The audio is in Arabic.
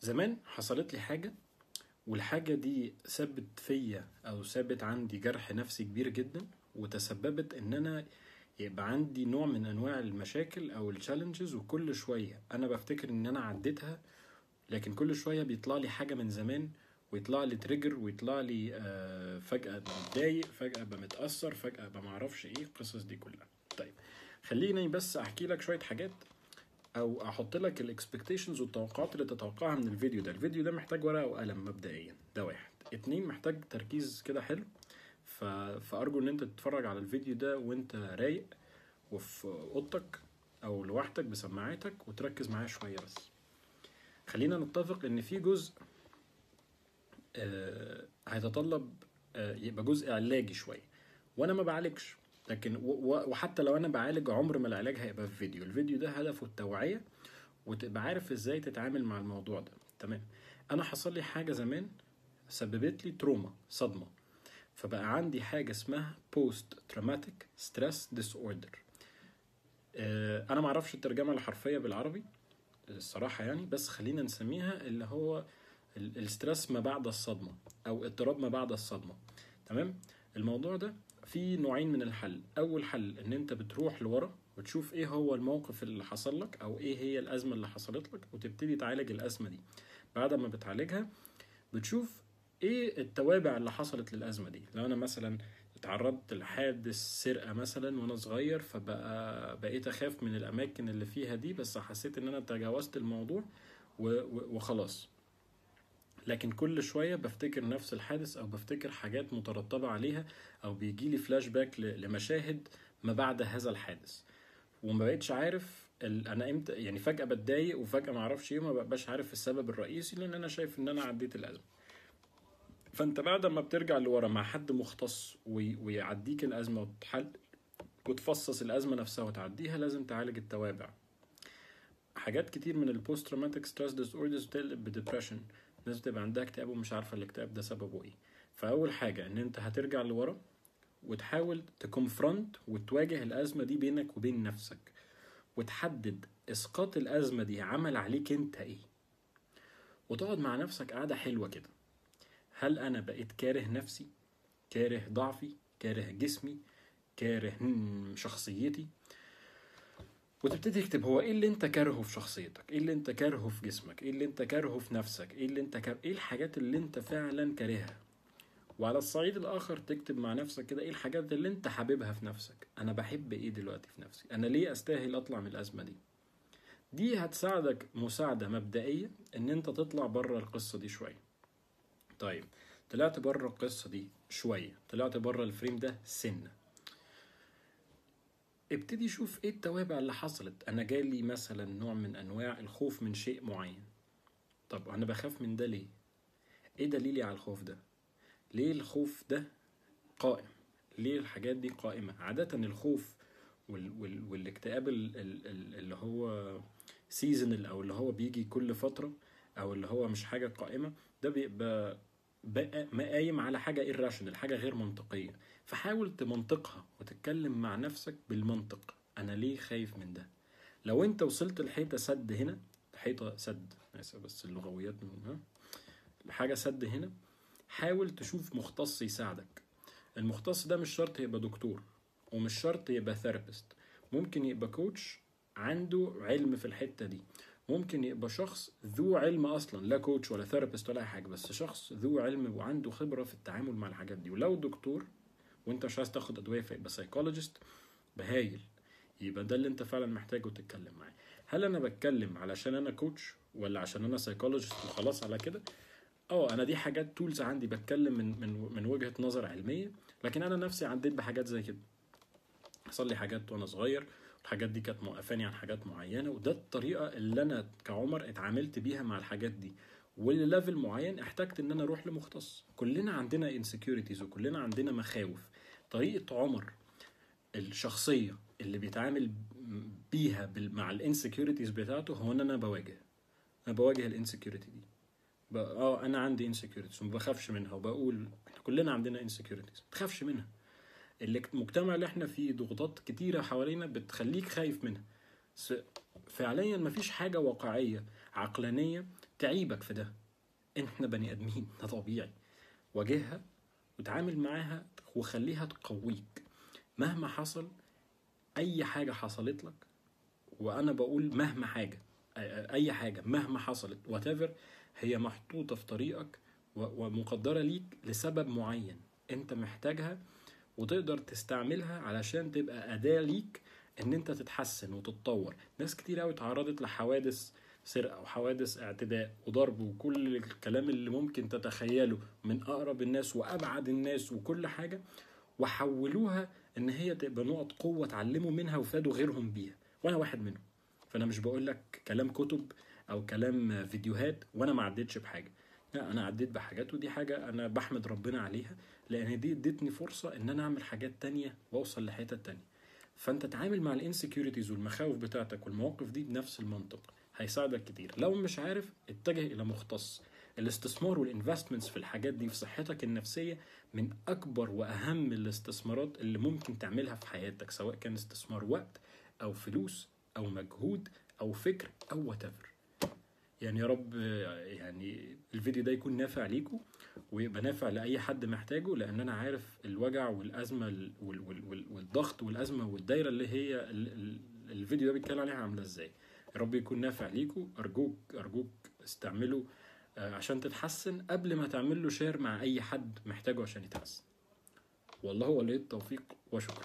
زمان حصلت لي حاجة والحاجة دي سبت فيا أو سابت عندي جرح نفسي كبير جدا وتسببت إن أنا يبقى عندي نوع من أنواع المشاكل أو ال challenges وكل شوية أنا بفتكر إن أنا عديتها لكن كل شوية بيطلع لي حاجة من زمان ويطلع لي trigger ويطلع لي آه، فجأة متضايق فجأة أبقى متأثر فجأة أبقى معرفش إيه القصص دي كلها. طيب خليني بس أحكي لك شوية حاجات أو أحط لك الاكسبكتيشنز والتوقعات اللي تتوقعها من الفيديو ده. الفيديو ده محتاج ورقة وقلم مبدئيا. ده واحد. اتنين محتاج تركيز كده حلو. ف... فأرجو إن أنت تتفرج على الفيديو ده وأنت رايق وفي أوضتك أو لوحدك بسماعاتك وتركز معايا شوية بس. خلينا نتفق إن في جزء آه هيتطلب آه يبقى جزء علاجي شوية. وأنا ما بعالجش. لكن وحتى لو أنا بعالج عمر ما العلاج هيبقى في فيديو. الفيديو ده هدفه التوعية وتبقى عارف إزاي تتعامل مع الموضوع ده. تمام. أنا حصل لي حاجة زمان سببت لي trauma صدمة. فبقى عندي حاجة اسمها post traumatic stress disorder. آه، أنا معرفش الترجمة الحرفية بالعربي الصراحة يعني بس خلينا نسميها اللي هو ال- ال stress ما بعد الصدمة أو اضطراب ما بعد الصدمة. تمام؟ الموضوع ده في نوعين من الحل. أول حل إن أنت بتروح لورا وتشوف إيه هو الموقف اللي حصل لك أو إيه هي الأزمة اللي حصلت لك وتبتدي تعالج الأزمة دي. بعد ما بتعالجها بتشوف إيه التوابع اللي حصلت للأزمة دي. لو أنا مثلا اتعرضت لحادث سرقة مثلا وأنا صغير فبقى بقيت أخاف من الأماكن اللي فيها دي بس حسيت إن أنا تجاوزت الموضوع وخلاص. لكن كل شوية بفتكر نفس الحادث أو بفتكر حاجات مترتبة عليها أو بيجيلي فلاش باك لمشاهد ما بعد هذا الحادث. وما بقتش عارف. أنا إمتى يعني فجأة بتضايق وفجأة ما أعرفش إيه وما بقاش عارف السبب الرئيسي لأن أنا شايف إن أنا عديت الأزمة. فأنت بعد ما بترجع لورا مع حد مختص وي... ويعديك الأزمة وتحل وتفصص الأزمة نفسها وتعديها لازم تعالج التوابع. حاجات كتير من ال post traumatic stress disorders بتقلب ب depression الناس بتبقى عندها اكتئاب ومش عارفة الاكتئاب ده سببه إيه. فأول حاجة إن أنت هترجع لورا وتحاول ت confront وتواجه الأزمة دي بينك وبين نفسك. وتحدد إسقاط الأزمة دي عمل عليك أنت إيه. وتقعد مع نفسك قعدة حلوة كده. هل أنا بقيت كاره نفسي كاره ضعفي كاره جسمي كاره شخصيتي؟ وتبتدي تكتب هو إيه اللي أنت كارهه في شخصيتك؟ إيه اللي أنت كارهه في جسمك؟ إيه اللي أنت كارهه في نفسك؟ إيه اللي أنت كار... إيه الحاجات اللي أنت فعلا كارهها؟ وعلى الصعيد الآخر تكتب مع نفسك كده إيه الحاجات اللي أنت حاببها في نفسك؟ أنا بحب إيه دلوقتي في نفسي؟ أنا ليه أستاهل أطلع من الأزمة دي؟ دي هتساعدك مساعدة مبدئية إن أنت تطلع بره القصة دي شوية. طيب طلعت بره القصة دي شوية. طلعت بره الفريم ده سنة. ابتدي شوف إيه التوابع اللي حصلت. أنا جالي مثلا نوع من أنواع الخوف من شيء معين. طب أنا بخاف من ده ليه؟ إيه دليلي على الخوف ده؟ ليه الخوف ده قائم؟ ليه الحاجات دي قائمة؟ عادة الخوف وال وال والاكتئاب ال- ال- ال- اللي هو سيزونال أو اللي هو بيجي كل فترة أو اللي هو مش حاجة قائمة ده بيبقى بقى مقايم على حاجة irrational حاجة غير منطقية. فحاول تمنطقها وتتكلم مع نفسك بالمنطق. أنا ليه خايف من ده؟ لو أنت وصلت لحيطة سد هنا حيطة سد آسف بس اللغويات من ها حاجة سد هنا حاول تشوف مختص يساعدك. المختص ده مش شرط يبقى دكتور ومش شرط يبقى therapist ممكن يبقى coach عنده علم في الحتة دي. ممكن يبقى شخص ذو علم أصلا لا coach ولا therapist ولا أي حاجة بس شخص ذو علم وعنده خبرة في التعامل مع الحاجات دي. ولو دكتور وأنت مش عايز تاخد أدوية فيبقى psychologist behavioral. يبقى ده اللي أنت فعلا محتاجه تتكلم معاه. هل أنا بتكلم علشان أنا coach ولا عشان أنا psychologist وخلاص على كده؟ آه أنا دي حاجات tools عندي بتكلم من من من وجهة نظر علمية لكن أنا نفسي عديت بحاجات زي كده. حصل لي حاجات وأنا صغير الحاجات دي كانت موقفاني عن حاجات معينة وده الطريقة اللي أنا كعمر اتعاملت بيها مع الحاجات دي. ول level معين احتجت إن أنا أروح لمختص. كلنا عندنا insecurities وكلنا عندنا مخاوف. طريقة عمر الشخصية اللي بيتعامل بيها مع ال insecurities بتاعته هو إن أنا بواجه. أنا بواجه ال insecurity دي. آه أنا عندي insecurities وما بخافش منها وبقول إحنا كلنا عندنا insecurities ما تخافش منها. المجتمع اللي إحنا فيه ضغوطات كتيرة حوالينا بتخليك خايف منها. فعليا مفيش حاجة واقعية عقلانية تعيبك في ده. إحنا بني آدمين ده طبيعي. واجهها وتعامل معاها وخليها تقويك. مهما حصل أي حاجة حصلت لك وأنا بقول مهما حاجة أي حاجة مهما حصلت whatever هي محطوطة في طريقك ومقدرة ليك لسبب معين. أنت محتاجها وتقدر تستعملها علشان تبقى أداة ليك إن أنت تتحسن وتتطور. ناس كتير قوي اتعرضت لحوادث سرقة وحوادث اعتداء وضرب وكل الكلام اللي ممكن تتخيله من أقرب الناس وأبعد الناس وكل حاجة وحولوها إن هي تبقى نقط قوة اتعلموا منها وفادوا غيرهم بيها. وأنا واحد منهم. فأنا مش بقول لك كلام كتب أو كلام فيديوهات وأنا ما عديتش بحاجة. أنا عديت بحاجات ودي حاجة أنا بحمد ربنا عليها لأن دي ادتني فرصة إن أنا أعمل حاجات تانية وأوصل لحتت تانية. فأنت تعامل مع الانسكيورتيز والمخاوف بتاعتك والمواقف دي بنفس المنطق هيساعدك كتير. لو مش عارف اتجه إلى مختص. الاستثمار والانفستمنتس في الحاجات دي في صحتك النفسية من أكبر وأهم الاستثمارات اللي ممكن تعملها في حياتك سواء كان استثمار وقت أو فلوس أو مجهود أو فكر أو whatever. يعني يا رب يعني الفيديو ده يكون نافع ليكم ويبقى نافع لأي حد محتاجه لأن أنا عارف الوجع والأزمة ال- وال- وال- وال- والضغط والأزمة والدايرة اللي هي ال- ال- الفيديو ده بيتكلم عليها عاملة إزاي. يا رب يكون نافع ليكم أرجوك أرجوك استعمله آه، عشان تتحسن قبل ما تعمل له شير مع أي حد محتاجه عشان يتحسن. والله ولي التوفيق وشكرا.